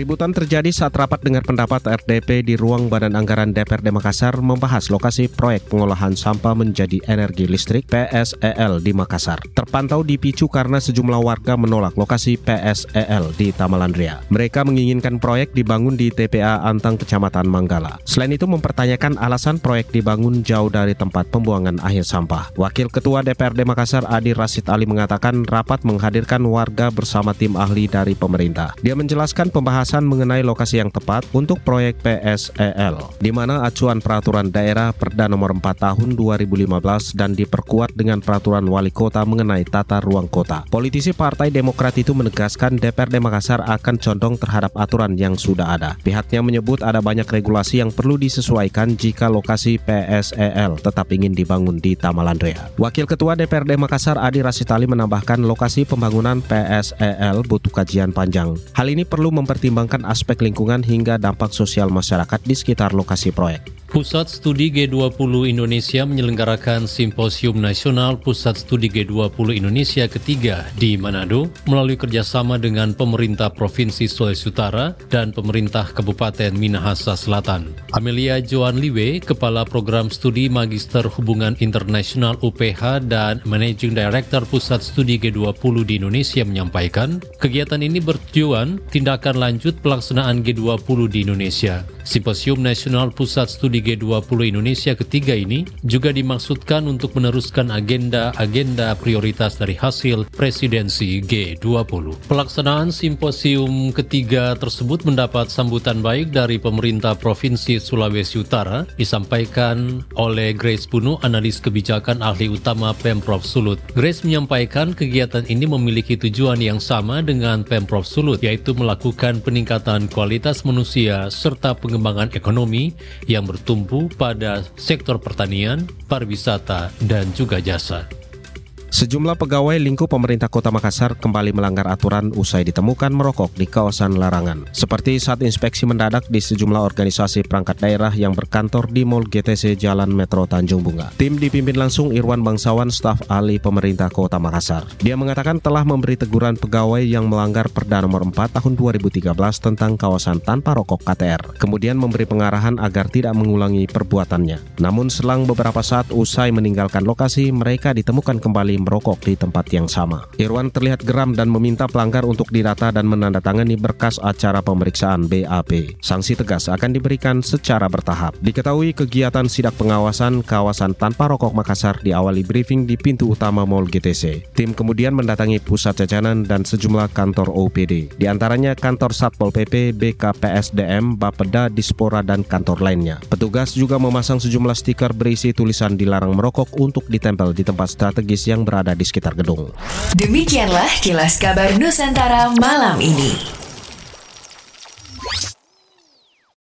Keributan terjadi saat rapat dengar pendapat RDP di ruang Badan Anggaran DPRD Makassar membahas lokasi proyek pengolahan sampah menjadi energi listrik PSEL di Makassar. Terpantau dipicu karena sejumlah warga menolak lokasi PSEL di Tamalandria. Mereka menginginkan proyek dibangun di TPA Antang Kecamatan Manggala. Selain itu mempertanyakan alasan proyek dibangun jauh dari tempat pembuangan akhir sampah. Wakil Ketua DPRD Makassar Adi Rasid Ali mengatakan rapat menghadirkan warga bersama tim ahli dari pemerintah. Dia menjelaskan pembahasan pembahasan mengenai lokasi yang tepat untuk proyek PSEL, di mana acuan peraturan daerah Perda nomor 4 tahun 2015 dan diperkuat dengan peraturan wali kota mengenai tata ruang kota. Politisi Partai Demokrat itu menegaskan DPRD Makassar akan condong terhadap aturan yang sudah ada. Pihaknya menyebut ada banyak regulasi yang perlu disesuaikan jika lokasi PSEL tetap ingin dibangun di Tamalandrea. Wakil Ketua DPRD Makassar Adi Rasitali menambahkan lokasi pembangunan PSEL butuh kajian panjang. Hal ini perlu mempertimbangkan mempertimbangkan aspek lingkungan hingga dampak sosial masyarakat di sekitar lokasi proyek. Pusat Studi G20 Indonesia menyelenggarakan Simposium Nasional Pusat Studi G20 Indonesia ketiga di Manado melalui kerjasama dengan pemerintah Provinsi Sulawesi Utara dan pemerintah Kabupaten Minahasa Selatan. Amelia Joan Liwe, Kepala Program Studi Magister Hubungan Internasional UPH dan Managing Director Pusat Studi G20 di Indonesia menyampaikan, kegiatan ini bertujuan tindakan lanjut pelaksanaan G20 di Indonesia. Simposium Nasional Pusat Studi G20 Indonesia ketiga ini juga dimaksudkan untuk meneruskan agenda-agenda prioritas dari hasil presidensi G20. Pelaksanaan simposium ketiga tersebut mendapat sambutan baik dari pemerintah Provinsi Sulawesi Utara, disampaikan oleh Grace Puno, analis kebijakan ahli utama Pemprov Sulut. Grace menyampaikan kegiatan ini memiliki tujuan yang sama dengan Pemprov Sulut, yaitu melakukan peningkatan kualitas manusia serta pengembangan ekonomi yang bertumbuh pada sektor pertanian, pariwisata, dan juga jasa. Sejumlah pegawai lingkup pemerintah kota Makassar kembali melanggar aturan usai ditemukan merokok di kawasan larangan. Seperti saat inspeksi mendadak di sejumlah organisasi perangkat daerah yang berkantor di Mall GTC Jalan Metro Tanjung Bunga. Tim dipimpin langsung Irwan Bangsawan, staf ahli pemerintah kota Makassar. Dia mengatakan telah memberi teguran pegawai yang melanggar Perda nomor 4 tahun 2013 tentang kawasan tanpa rokok KTR. Kemudian memberi pengarahan agar tidak mengulangi perbuatannya. Namun selang beberapa saat usai meninggalkan lokasi, mereka ditemukan kembali merokok di tempat yang sama. Irwan terlihat geram dan meminta pelanggar untuk didata dan menandatangani berkas acara pemeriksaan BAP. Sanksi tegas akan diberikan secara bertahap. Diketahui kegiatan sidak pengawasan kawasan tanpa rokok Makassar diawali briefing di pintu utama Mall GTC. Tim kemudian mendatangi pusat jajanan dan sejumlah kantor OPD, di antaranya kantor Satpol PP, BKPSDM, Bapeda, Dispora, dan kantor lainnya. Petugas juga memasang sejumlah stiker berisi tulisan dilarang merokok untuk ditempel di tempat strategis yang berada di sekitar gedung. Demikianlah kilas kabar Nusantara malam ini.